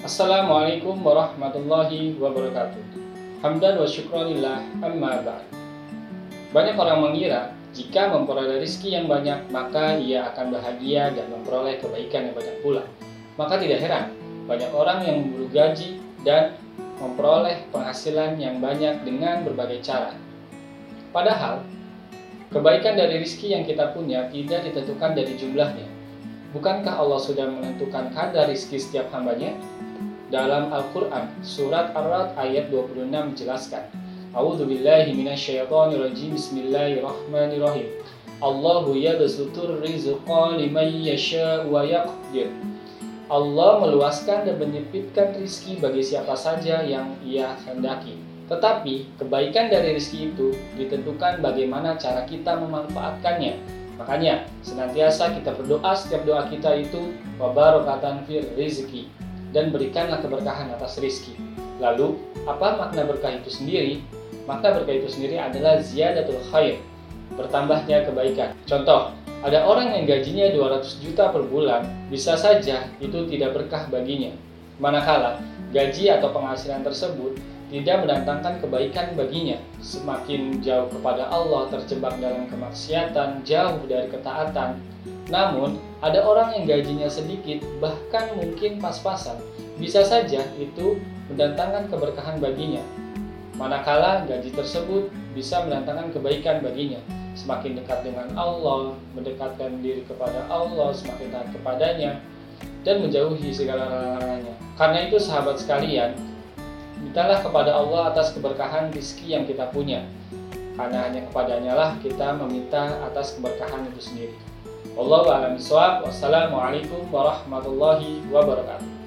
Assalamualaikum warahmatullahi wabarakatuh. Hamdan wa syukranillah amma ba'd. Banyak orang mengira jika memperoleh rizki yang banyak maka ia akan bahagia dan memperoleh kebaikan yang banyak pula. Maka tidak heran banyak orang yang memburu gaji dan memperoleh penghasilan yang banyak dengan berbagai cara. Padahal kebaikan dari rizki yang kita punya tidak ditentukan dari jumlahnya, Bukankah Allah sudah menentukan kadar rizki setiap hambanya? Dalam Al-Quran, surat Ar-Rad ayat 26 menjelaskan, A'udhu billahi minasyaitonirrajim Bismillahirrahmanirrahim Allahu yabsutur rizqa liman yasha wa yaqdir Allah meluaskan dan menyempitkan rizki bagi siapa saja yang ia hendaki. Tetapi kebaikan dari rizki itu ditentukan bagaimana cara kita memanfaatkannya, Makanya senantiasa kita berdoa setiap doa kita itu wabarakatan fir rizki dan berikanlah keberkahan atas rizki. Lalu apa makna berkah itu sendiri? Makna berkah itu sendiri adalah ziyadatul khair, bertambahnya kebaikan. Contoh, ada orang yang gajinya 200 juta per bulan, bisa saja itu tidak berkah baginya. Manakala gaji atau penghasilan tersebut tidak mendatangkan kebaikan baginya. Semakin jauh kepada Allah, terjebak dalam kemaksiatan, jauh dari ketaatan. Namun, ada orang yang gajinya sedikit, bahkan mungkin pas-pasan. Bisa saja itu mendatangkan keberkahan baginya. Manakala gaji tersebut bisa mendatangkan kebaikan baginya. Semakin dekat dengan Allah, mendekatkan diri kepada Allah, semakin taat kepadanya, dan menjauhi segala larangannya. Karena itu sahabat sekalian, Mintalah kepada Allah atas keberkahan rizki yang kita punya. Karena hanya kepadanya lah kita meminta atas keberkahan itu sendiri. Wallahu a'lam. Wassalamualaikum warahmatullahi wabarakatuh.